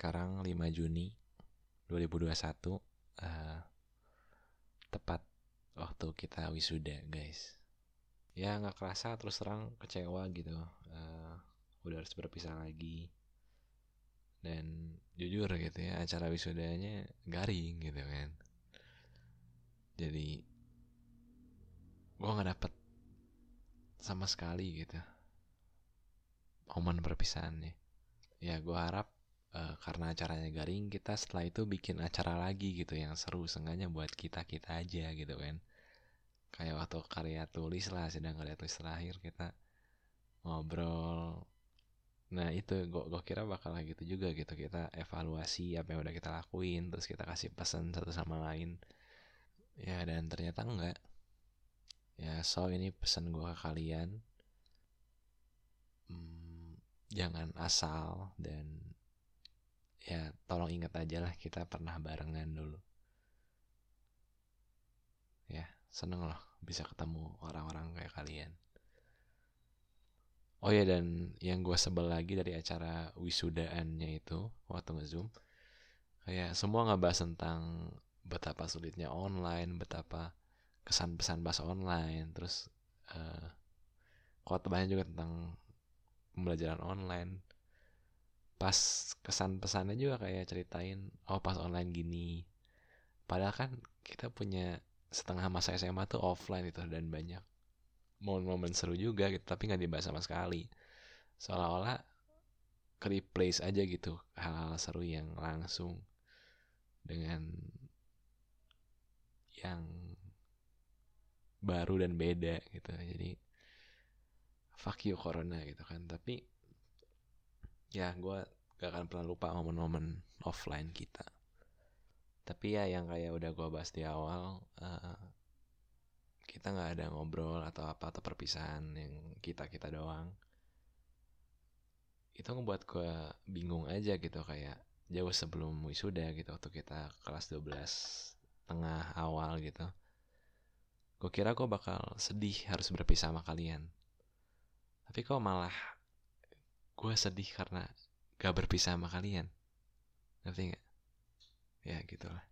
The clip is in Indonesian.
sekarang 5 Juni 2021 uh, tepat waktu kita wisuda guys. Ya nggak kerasa terus terang kecewa gitu. Uh, udah harus berpisah lagi. Dan jujur gitu ya acara wisudanya garing gitu kan jadi gue nggak dapet sama sekali gitu momen perpisahannya. Ya gue harap uh, karena acaranya garing kita setelah itu bikin acara lagi gitu yang seru sengaja buat kita kita aja gitu kan. Kayak waktu karya tulis lah sedang karya tulis terakhir kita ngobrol. Nah itu gue gue kira bakal gitu juga gitu kita evaluasi apa yang udah kita lakuin terus kita kasih pesan satu sama lain. Ya dan ternyata enggak. Ya so ini pesan gue ke kalian. Hmm, jangan asal dan ya tolong ingat aja lah kita pernah barengan dulu. Ya seneng loh bisa ketemu orang-orang kayak kalian. Oh ya dan yang gue sebel lagi dari acara wisudaannya itu waktu ngezoom kayak semua ngebahas tentang betapa sulitnya online betapa kesan pesan bahasa online terus uh, khotbahnya juga tentang pembelajaran online pas kesan pesannya juga kayak ceritain oh pas online gini. Padahal kan kita punya setengah masa SMA tuh offline itu dan banyak momen-momen seru juga gitu tapi nggak dibahas sama sekali. Seolah-olah replace aja gitu hal-hal seru yang langsung dengan yang baru dan beda gitu. Jadi fuck you corona gitu kan. Tapi ya gue gak akan pernah lupa momen-momen offline kita. Tapi ya yang kayak udah gue bahas di awal uh, kita nggak ada ngobrol atau apa atau perpisahan yang kita kita doang. Itu ngebuat gue bingung aja gitu kayak jauh sebelum wisuda gitu waktu kita kelas 12 tengah awal gitu. Gue kira gue bakal sedih harus berpisah sama kalian. Tapi kok malah gue sedih karena gak berpisah sama kalian. Ngerti gak ya gitulah